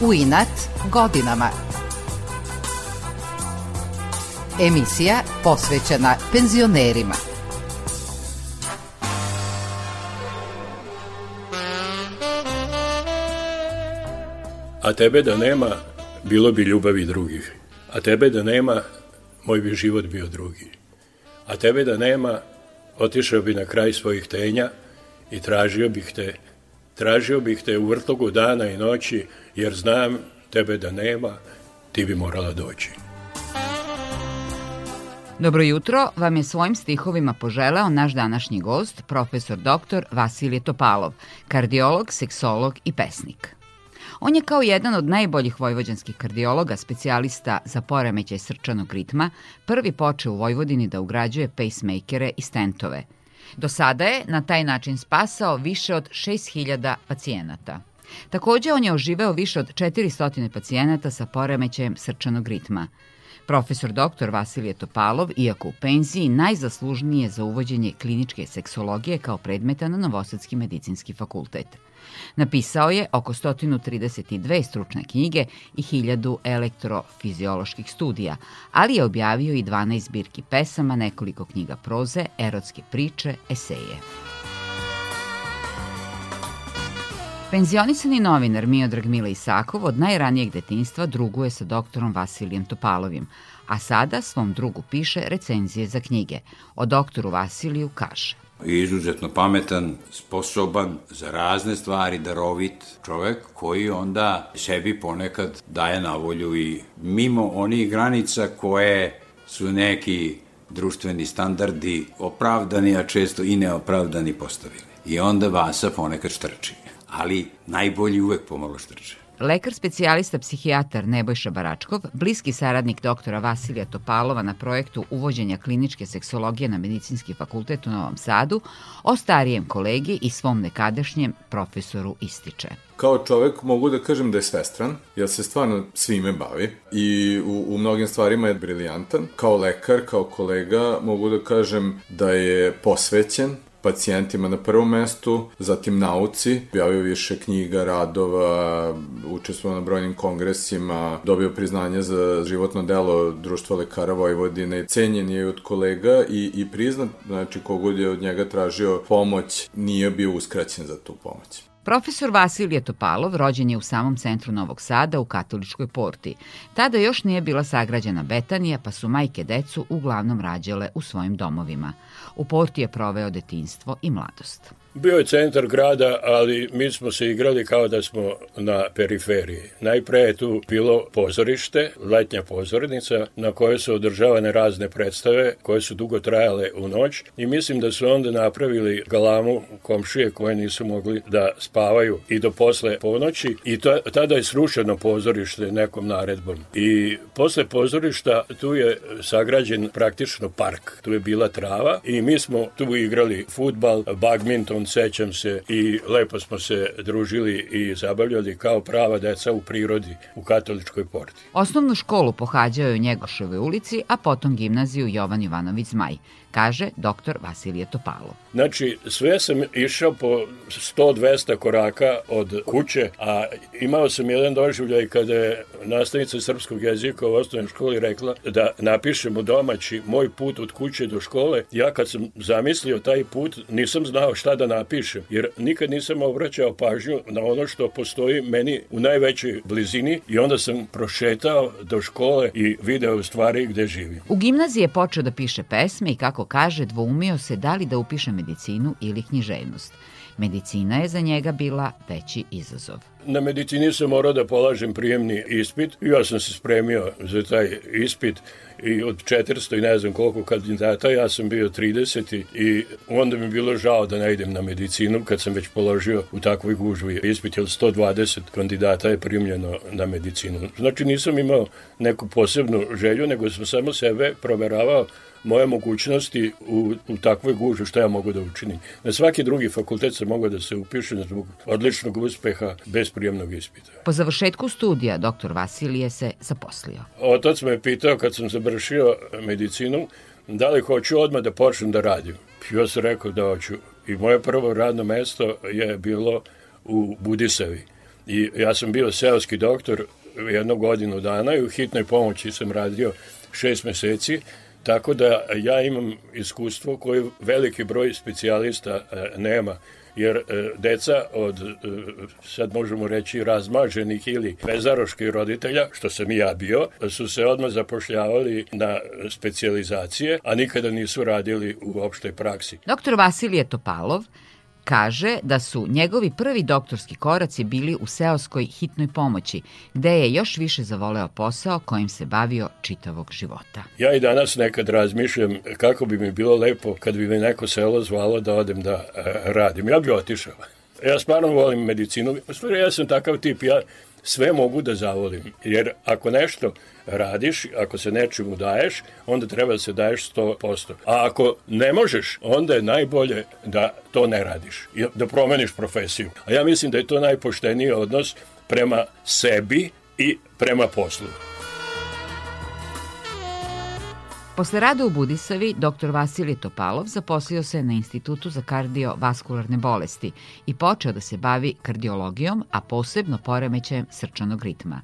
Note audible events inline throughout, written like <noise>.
U inat godinama. Emisija posvećena penzionerima. A tebe da nema, bilo bi ljubavi drugih. A tebe da nema, moj bi život bio drugi. A tebe da nema, otišao bi na kraj svojih tenja i tražio bih te, tražio bih te u vrtlogu dana i noći, jer znam tebe da nema, ti bi morala doći. Dobro jutro vam je svojim stihovima poželeo naš današnji gost, profesor dr. Vasilije Topalov, kardiolog, seksolog i pesnik. On je kao jedan od najboljih vojvođanskih kardiologa, specijalista za poremećaj srčanog ritma, prvi počeo u Vojvodini da ugrađuje pacemakere i stentove. Do sada je na taj način spasao više od 6000 pacijenata. Takođe, on je oživeo više od 400 pacijenata sa poremećajem srčanog ritma. Profesor dr. Vasilije Topalov, iako u penziji, najzaslužniji je za uvođenje kliničke seksologije kao predmeta na Novosadski medicinski fakultet. Napisao je oko 132 stručne knjige i 1000 elektrofizioloških studija, ali je objavio i 12 zbirki pesama, nekoliko knjiga proze, erotske priče, eseje. Penzionisani novinar Miodrag Mila Isakov od najranijeg detinstva druguje sa doktorom Vasilijem Topalovim, a sada svom drugu piše recenzije za knjige. O doktoru Vasiliju kaže izuzetno pametan, sposoban za razne stvari, darovit čovek koji onda sebi ponekad daje na volju i mimo onih granica koje su neki društveni standardi opravdani, a često i neopravdani postavili. I onda Vasa ponekad štrči. Ali najbolji uvek pomalo štrče. Lekar specijalista psihijatar Nebojša Baračkov, bliski saradnik doktora Vasilija Topalova na projektu uvođenja kliničke seksologije na Medicinski fakultet u Novom Sadu, o starijem kolegi i svom nekadašnjem profesoru ističe. Kao čovek mogu da kažem da je svestran, jer se stvarno svime bavi i u, u mnogim stvarima je briljantan. Kao lekar, kao kolega mogu da kažem da je posvećen, pacijentima na prvom mestu, zatim nauci, objavio više knjiga, radova, učestvovao na brojnim kongresima, dobio priznanje za životno delo Društva lekara Vojvodine, cenjen je od kolega i, i priznat, znači kogod je od njega tražio pomoć, nije bio uskraćen za tu pomoć. Profesor Vasilije Topalov rođen je u samom centru Novog Sada u katoličkoj porti. Tada još nije bila sagrađena Betanija, pa su majke decu uglavnom rađale u svojim domovima. U porti je proveo detinstvo i mladost. Bio je centar grada, ali mi smo se igrali kao da smo na periferiji. Najpre je tu bilo pozorište, letnja pozornica, na kojoj su održavane razne predstave, koje su dugo trajale u noć i mislim da su onda napravili galamu komšije koje nisu mogli da spavaju i do posle ponoći i to, tada je srušeno pozorište nekom naredbom. I posle pozorišta tu je sagrađen praktično park. Tu je bila trava i mi smo tu igrali futbal, badminton, sećam se i lepo smo se družili i zabavljali kao prava deca u prirodi u katoličkoj porti. Osnovnu školu pohađao je u Njegoševoj ulici, a potom gimnaziju Jovan Jovanović Zmaj kaže dr. Vasilije Topalo. Znači, sve sam išao po 100-200 koraka od kuće, a imao sam jedan doživljaj kada je nastavnica srpskog jezika u osnovnoj školi rekla da napišemo domaći moj put od kuće do škole. Ja kad sam zamislio taj put, nisam znao šta da napišem, jer nikad nisam obraćao pažnju na ono što postoji meni u najvećoj blizini i onda sam prošetao do škole i video stvari gde živim. U gimnaziji je počeo da piše pesme i kako kaže, dvoumio se da li da upiše medicinu ili književnost. Medicina je za njega bila veći izazov. Na medicini sam morao da polažem prijemni ispit i ja sam se spremio za taj ispit i od 400 i ne znam koliko kandidata ja sam bio 30 i onda mi je bilo žao da ne idem na medicinu kad sam već položio u takvoj gužvi ispit, jer 120 kandidata je primljeno na medicinu. Znači nisam imao neku posebnu želju, nego sam samo sebe proveravao moje mogućnosti u, u takvoj gužu šta ja mogu da učinim. Na svaki drugi fakultet sam mogao da se upišem zbog odličnog uspeha bez prijemnog ispita. Po završetku studija dr. Vasilije se zaposlio. Otac me pitao kad sam završio medicinu da li hoću odmah da počnem da radim. Ja sam rekao da hoću. I moje prvo radno mesto je bilo u Budisavi I ja sam bio seoski doktor jednu godinu dana i u hitnoj pomoći sam radio šest meseci, tako da ja imam iskustvo koje veliki broj specijalista e, nema jer e, deca od, e, sad možemo reći, razmaženih ili bezaroških roditelja, što sam i ja bio, su se odmah zapošljavali na specializacije, a nikada nisu radili u opštoj praksi. Doktor Vasilije Topalov Kaže da su njegovi prvi doktorski koraci bili u seoskoj hitnoj pomoći, gde je još više zavoleo posao kojim se bavio čitavog života. Ja i danas nekad razmišljam kako bi mi bilo lepo kad bi me neko selo zvalo da odem da e, radim. Ja bih otišao. Ja stvarno volim medicinu. Stvari, ja sam takav tip. Ja sve mogu da zavolim. Jer ako nešto radiš, ako se nečemu daješ, onda treba da se daješ 100%. A ako ne možeš, onda je najbolje da to ne radiš. Da promeniš profesiju. A ja mislim da je to najpošteniji odnos prema sebi i prema poslu. Posle rada u Budisavi, dr. Vasilij Topalov zaposlio se na Institutu za kardiovaskularne bolesti i počeo da se bavi kardiologijom, a posebno poremećajem srčanog ritma.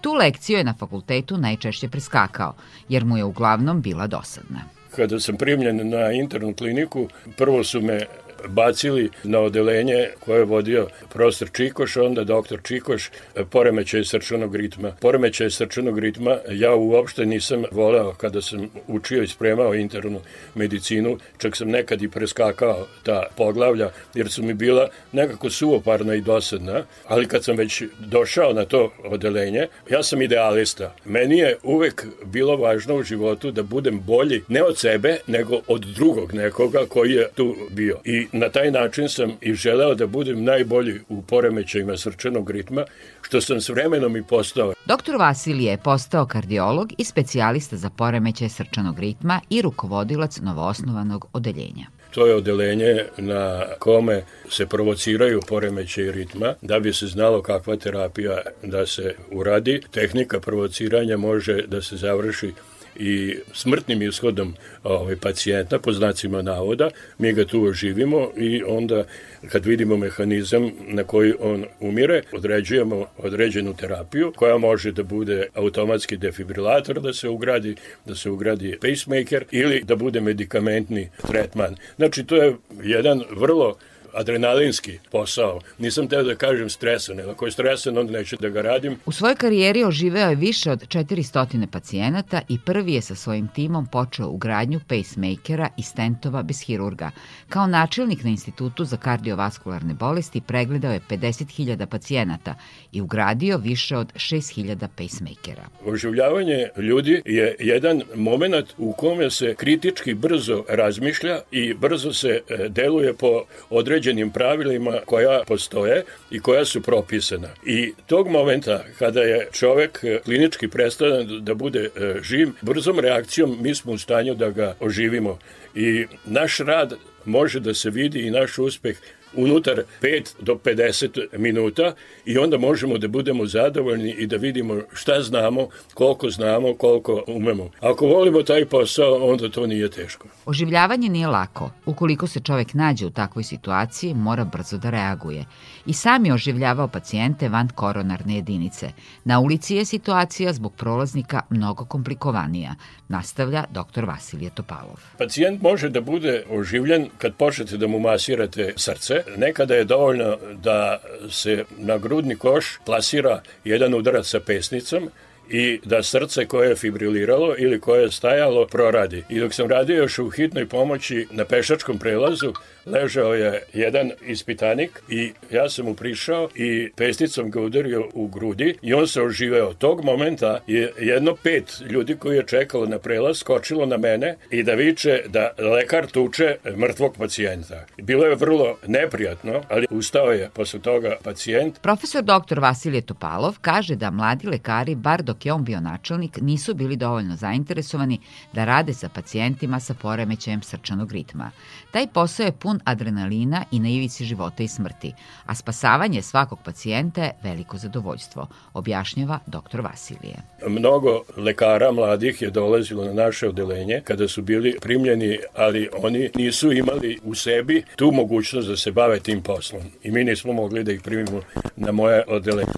Tu lekciju je na fakultetu najčešće preskakao, jer mu je uglavnom bila dosadna. Kada sam primljen na internu kliniku, prvo su me bacili na odelenje koje je vodio profesor Čikoš, onda doktor Čikoš, poremećaj srčanog ritma. Poremećaj srčanog ritma ja uopšte nisam voleo kada sam učio i spremao internu medicinu, čak sam nekad i preskakao ta poglavlja, jer su mi bila nekako suoparna i dosadna, ali kad sam već došao na to odelenje, ja sam idealista. Meni je uvek bilo važno u životu da budem bolji ne od sebe, nego od drugog nekoga koji je tu bio. I na taj način sam i želeo da budem najbolji u poremećajima srčanog ritma, što sam s vremenom i postao. Doktor Vasilije je postao kardiolog i specijalista za poremećaj srčanog ritma i rukovodilac novoosnovanog odeljenja. To je odelenje na kome se provociraju poremećaj ritma da bi se znalo kakva terapija da se uradi. Tehnika provociranja može da se završi i smrtnim ishodom ovaj, pacijenta, po znacima navoda, mi ga tu oživimo i onda kad vidimo mehanizam na koji on umire, određujemo određenu terapiju koja može da bude automatski defibrilator da se ugradi, da se ugradi pacemaker ili da bude medikamentni tretman. Znači, to je jedan vrlo adrenalinski posao. Nisam teo da kažem stresan, jer ako je stresan, onda neću da ga radim. U svojoj karijeri oživeo je više od 400 pacijenata i prvi je sa svojim timom počeo ugradnju pacemakera i stentova bez hirurga. Kao načelnik na Institutu za kardiovaskularne bolesti pregledao je 50.000 pacijenata i ugradio više od 6.000 pacemakera. Oživljavanje ljudi je jedan moment u kome se kritički brzo razmišlja i brzo se e, deluje po određenim određenim pravilima koja postoje i koja su propisana. I tog momenta kada je čovek e, klinički prestane da bude e, živ, brzom reakcijom mi smo u stanju da ga oživimo. I naš rad može da se vidi i naš uspeh unutar 5 do 50 minuta i onda možemo da budemo zadovoljni i da vidimo šta znamo, koliko znamo, koliko umemo. Ako volimo taj posao, onda to nije teško. Oživljavanje nije lako. Ukoliko se čovek nađe u takvoj situaciji, mora brzo da reaguje. I sam je oživljavao pacijente van koronarne jedinice. Na ulici je situacija zbog prolaznika mnogo komplikovanija, nastavlja dr. Vasilije Topalov. Pacijent može da bude oživljen kad počnete da mu masirate srce, Nekada je dovoljno da se na grudni koš plasira jedan udarac sa pesnicom i da srce koje je fibriliralo ili koje je stajalo proradi. I dok sam radio još u hitnoj pomoći na pešačkom prelazu, ležao je jedan ispitanik i ja sam mu prišao i pesnicom ga udario u grudi i on se oživeo. Tog momenta je jedno pet ljudi koji je čekalo na prelaz skočilo na mene i da viče da lekar tuče mrtvog pacijenta. Bilo je vrlo neprijatno, ali ustao je posle toga pacijent. Profesor dr. Vasilije Topalov kaže da mladi lekari bar do dok je on bio načelnik, nisu bili dovoljno zainteresovani da rade sa pacijentima sa poremećajem srčanog ritma. Taj posao je pun adrenalina i na ivici života i smrti, a spasavanje svakog pacijenta je veliko zadovoljstvo, objašnjava dr. Vasilije. Mnogo lekara mladih je dolazilo na naše odelenje kada su bili primljeni, ali oni nisu imali u sebi tu mogućnost da se bave tim poslom. I mi nismo mogli da ih primimo na moje odelenje.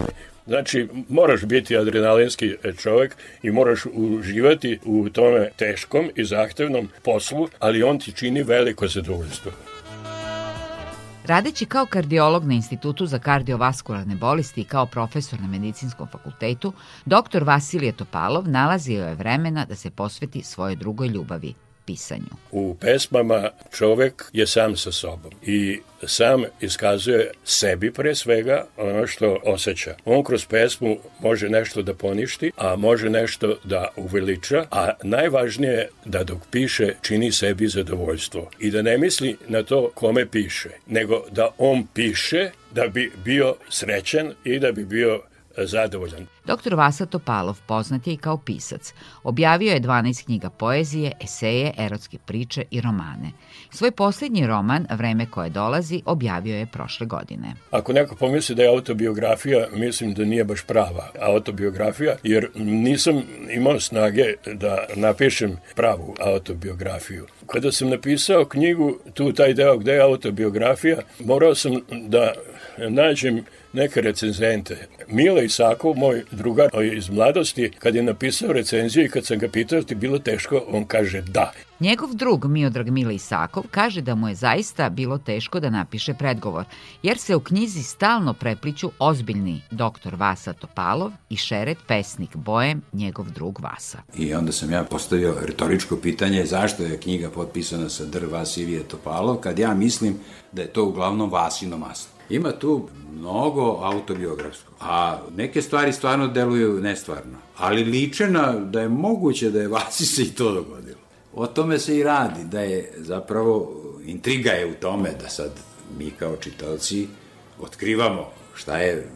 Znači, moraš biti adrenalinski čovek i moraš uživati u tome teškom i zahtevnom poslu, ali on ti čini veliko zadovoljstvo. Radeći kao kardiolog na Institutu za kardiovaskularne bolesti i kao profesor na Medicinskom fakultetu, dr. Vasilije Topalov nalazio je vremena da se posveti svojoj drugoj ljubavi – pisanju. U pesmama čovek je sam sa sobom i sam iskazuje sebi pre svega ono što osjeća. On kroz pesmu može nešto da poništi, a može nešto da uveliča, a najvažnije je da dok piše čini sebi zadovoljstvo i da ne misli na to kome piše, nego da on piše da bi bio srećan i da bi bio zadovoljan. Dr. Vasa Topalov poznat je i kao pisac. Objavio je 12 knjiga poezije, eseje, erotske priče i romane. Svoj poslednji roman, Vreme koje dolazi, objavio je prošle godine. Ako neko pomisli da je autobiografija, mislim da nije baš prava autobiografija, jer nisam imao snage da napišem pravu autobiografiju. Kada sam napisao knjigu, tu taj deo gde je autobiografija, morao sam da nađem neke recenzente. Mile Isakov, moj drugar iz mladosti, kad je napisao recenziju i kad sam ga pitao ti bilo teško, on kaže da. Njegov drug Miodrag Mile Isakov kaže da mu je zaista bilo teško da napiše predgovor, jer se u knjizi stalno prepliću ozbiljni doktor Vasa Topalov i šeret pesnik Bojem, njegov drug Vasa. I onda sam ja postavio retoričko pitanje zašto je knjiga potpisana sa dr. Vasilije Topalov, kad ja mislim da je to uglavnom Vasino masno. Ima tu mnogo autobiografsko, a neke stvari stvarno deluju nestvarno, ali liče na da je moguće da je Vasi se i to dogodilo. O tome se i radi, da je zapravo intriga je u tome da sad mi kao čitaoci otkrivamo šta je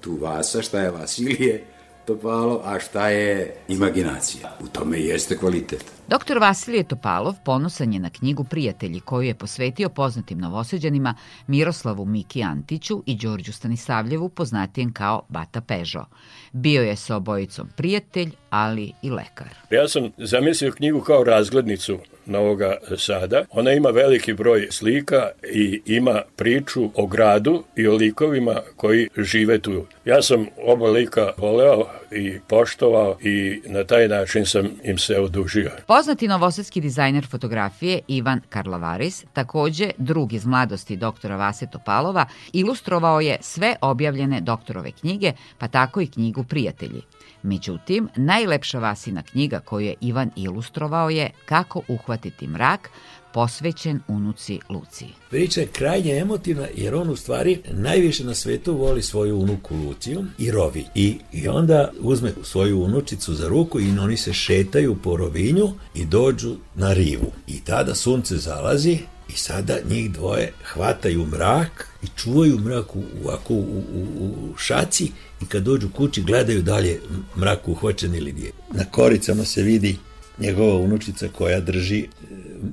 tu Vasa, šta je Vasilije, Topalov, a šta je imaginacija. U tome jeste kvalitet. Dr. Vasilije Topalov ponosan je na knjigu Prijatelji koju je posvetio poznatim novoseđanima Miroslavu Miki Antiću i Đorđu Stanisavljevu poznatijem kao Bata Pežo. Bio je sa obojicom prijatelj, ali i lekar. Ja sam zamislio knjigu kao razglednicu Novoga Sada. Ona ima veliki broj slika i ima priču o gradu i o likovima koji žive tu. Ja sam oba lika voleo i poštovao i na taj način sam im se odužio. Poznati novosadski dizajner fotografije Ivan Karlavaris, takođe drug iz mladosti doktora Vase Topalova, ilustrovao je sve objavljene doktorove knjige, pa tako i knjigu Prijatelji. Međutim, najlepša Vasina knjiga koju je Ivan ilustrovao je Kako uhvatiti mrak, posvećen unuci Luciji. Priča je krajnje emotivna jer on u stvari najviše na svetu voli svoju unuku Luciju i rovi. I, I onda uzme svoju unučicu za ruku i oni se šetaju po rovinju i dođu na rivu. I tada sunce zalazi i sada njih dvoje hvataju mrak i čuvaju mrak u, u, u, u, u šaci i kad dođu kući gledaju dalje mrak uhvaćen ili nije. Na koricama se vidi njegova unučica koja drži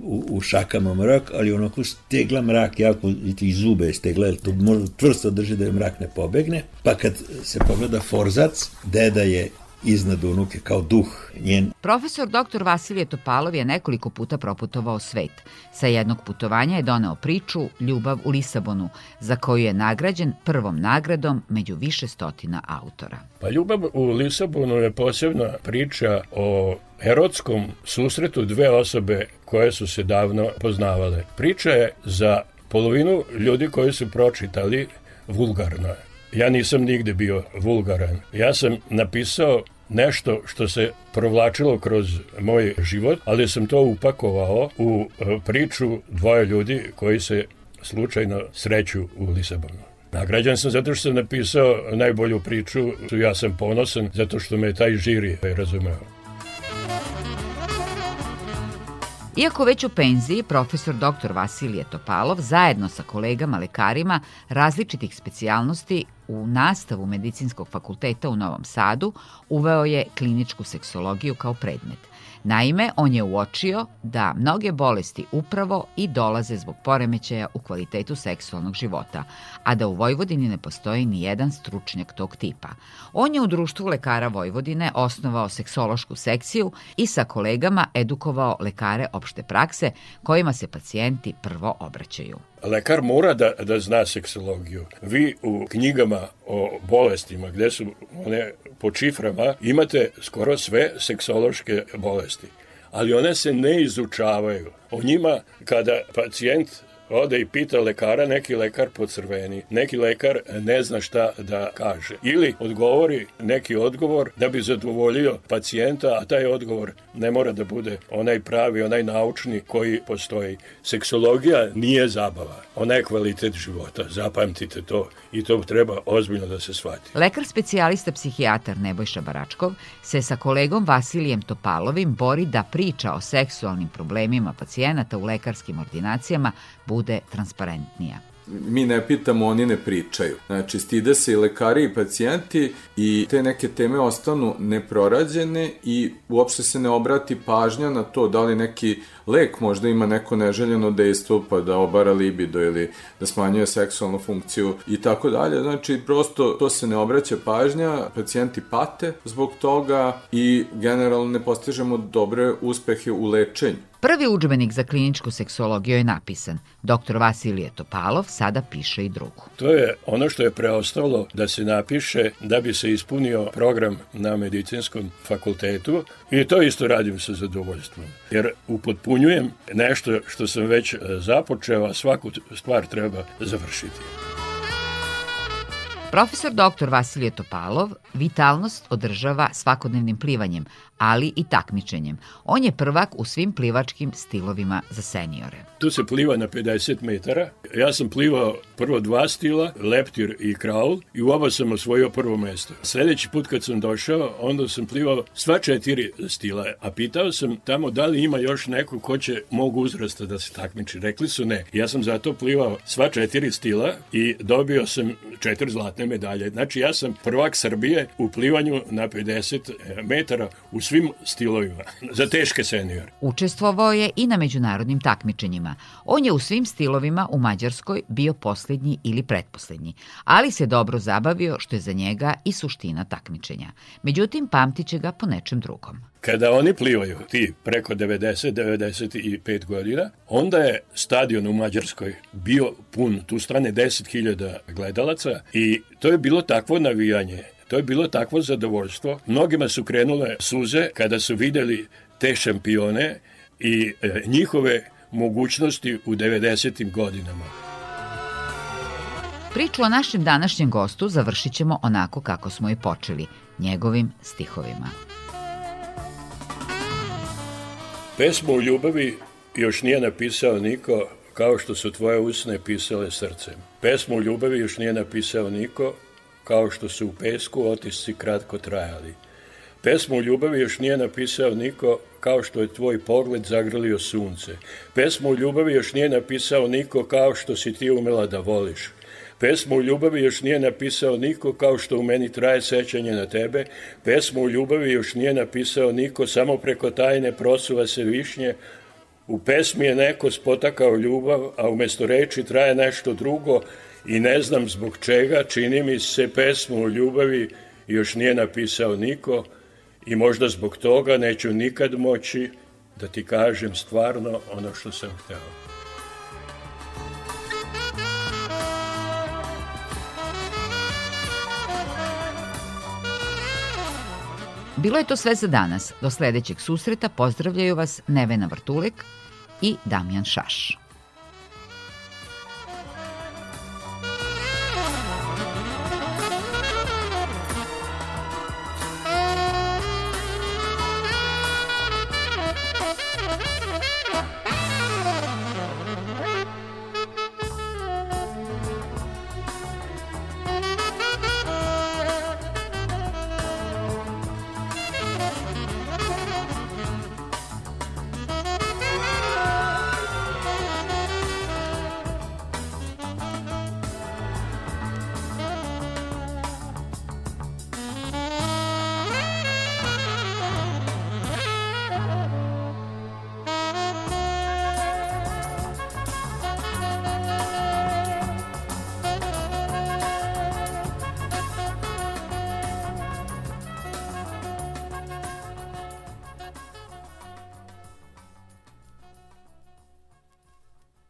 u, u šakama mrak, ali onako stegla mrak jako, i zube je stegla, jer to možda tvrsto drži da je mrak ne pobegne. Pa kad se pogleda Forzac, deda je iznad unuke kao duh njen. Profesor dr. Vasilije Topalov je nekoliko puta proputovao svet. Sa jednog putovanja je doneo priču Ljubav u Lisabonu, za koju je nagrađen prvom nagradom među više stotina autora. Pa Ljubav u Lisabonu je posebna priča o erotskom susretu dve osobe koje su se davno poznavale. Priča je za polovinu ljudi koji su pročitali vulgarna. Ja nisam nigde bio vulgaran. Ja sam napisao nešto što se provlačilo kroz moj život, ali sam to upakovao u e, priču dvoje ljudi koji se slučajno sreću u Lisabonu. Nagrađan sam zato što sam napisao najbolju priču, ja sam ponosan zato što me taj žiri razumeo. Iako već u penziji, profesor dr. Vasilije Topalov zajedno sa kolegama lekarima različitih specijalnosti u nastavu Medicinskog fakulteta u Novom Sadu uveo je kliničku seksologiju kao predmet. Naime, on je uočio da mnoge bolesti upravo i dolaze zbog poremećaja u kvalitetu seksualnog života, a da u Vojvodini ne postoji ni jedan stručnjak tog tipa. On je u društvu lekara Vojvodine osnovao seksološku sekciju i sa kolegama edukovao lekare opšte prakse kojima se pacijenti prvo obraćaju. Lekar mora da, da zna seksologiju. Vi u knjigama o bolestima, gde su one po čiframa, imate skoro sve seksološke bolesti. Ali one se ne izučavaju. O njima, kada pacijent ode i pita lekara, neki lekar pocrveni, neki lekar ne zna šta da kaže. Ili odgovori neki odgovor da bi zadovoljio pacijenta, a taj odgovor ne mora da bude onaj pravi, onaj naučni koji postoji. Seksologija nije zabava, ona je kvalitet života, zapamtite to i to treba ozbiljno da se shvati. Lekar specijalista psihijatar Nebojša Baračkov se sa kolegom Vasilijem Topalovim bori da priča o seksualnim problemima pacijenata u lekarskim ordinacijama bude transparentnija mi ne pitamo, oni ne pričaju. Znači, stide se i lekari i pacijenti i te neke teme ostanu neprorađene i uopšte se ne obrati pažnja na to da li neki lek možda ima neko neželjeno dejstvo pa da obara libido ili da smanjuje seksualnu funkciju i tako dalje. Znači, prosto to se ne obraća pažnja, pacijenti pate zbog toga i generalno ne postižemo dobre uspehe u lečenju. Prvi učbenik za kliničku seksologiju je napisan. Dr. Vasilije Topalov sada piše i drugu. To je ono što je preostalo da se napiše da bi se ispunio program na medicinskom fakultetu i to isto radim sa zadovoljstvom. Jer upotpunjujem nešto što sam već započeo, a svaku stvar treba završiti. Profesor dr. Vasilije Topalov vitalnost održava svakodnevnim plivanjem, ali i takmičenjem. On je prvak u svim plivačkim stilovima za seniore. Tu se pliva na 50 metara. Ja sam plivao prvo dva stila, leptir i kraul, i u oba sam osvojio prvo mesto. Sledeći put kad sam došao, onda sam plivao sva četiri stila, a pitao sam tamo da li ima još neko ko će mog uzrasta da se takmiči. Rekli su ne. Ja sam zato plivao sva četiri stila i dobio sam četiri zlatne medalje. Znači ja sam prvak Srbije u plivanju na 50 metara u svim stilovima, <laughs> za teške seniore. Učestvovao je i na međunarodnim takmičenjima. On je u svim stilovima u Mađarskoj bio poslednji ili pretposlednji, ali se dobro zabavio što je za njega i suština takmičenja. Međutim, pamtiće ga po nečem drugom. Kada oni plivaju, ti preko 90-95 godina, onda je stadion u Mađarskoj bio pun, tu strane 10.000 gledalaca i to je bilo takvo navijanje To je bilo takvo zadovoljstvo. Mnogima su krenule suze kada su videli te šampione i e, njihove mogućnosti u 90. godinama. Priču o našem današnjem gostu završit ćemo onako kako smo i počeli, njegovim stihovima. Pesmu o ljubavi još nije napisao niko kao što su tvoje usne pisale srcem. Pesmu o ljubavi još nije napisao niko kao što su u pesku otisci kratko trajali. Pesmu o ljubavi još nije napisao niko kao što je tvoj pogled zagrlio sunce. Pesmu o ljubavi još nije napisao niko kao što si ti umela da voliš. Pesmu o ljubavi još nije napisao niko kao što u meni traje sećanje na tebe. Pesmu o ljubavi još nije napisao niko, samo preko tajne prosuva se višnje. U pesmi je neko spotakao ljubav, a umesto reči traje nešto drugo, i ne znam zbog čega, čini mi se pesmu o ljubavi još nije napisao niko i možda zbog toga neću nikad moći da ti kažem stvarno ono što sam hteo. Bilo je to sve za danas. Do sledećeg susreta pozdravljaju vas Nevena Vrtulek i Damjan Šaš.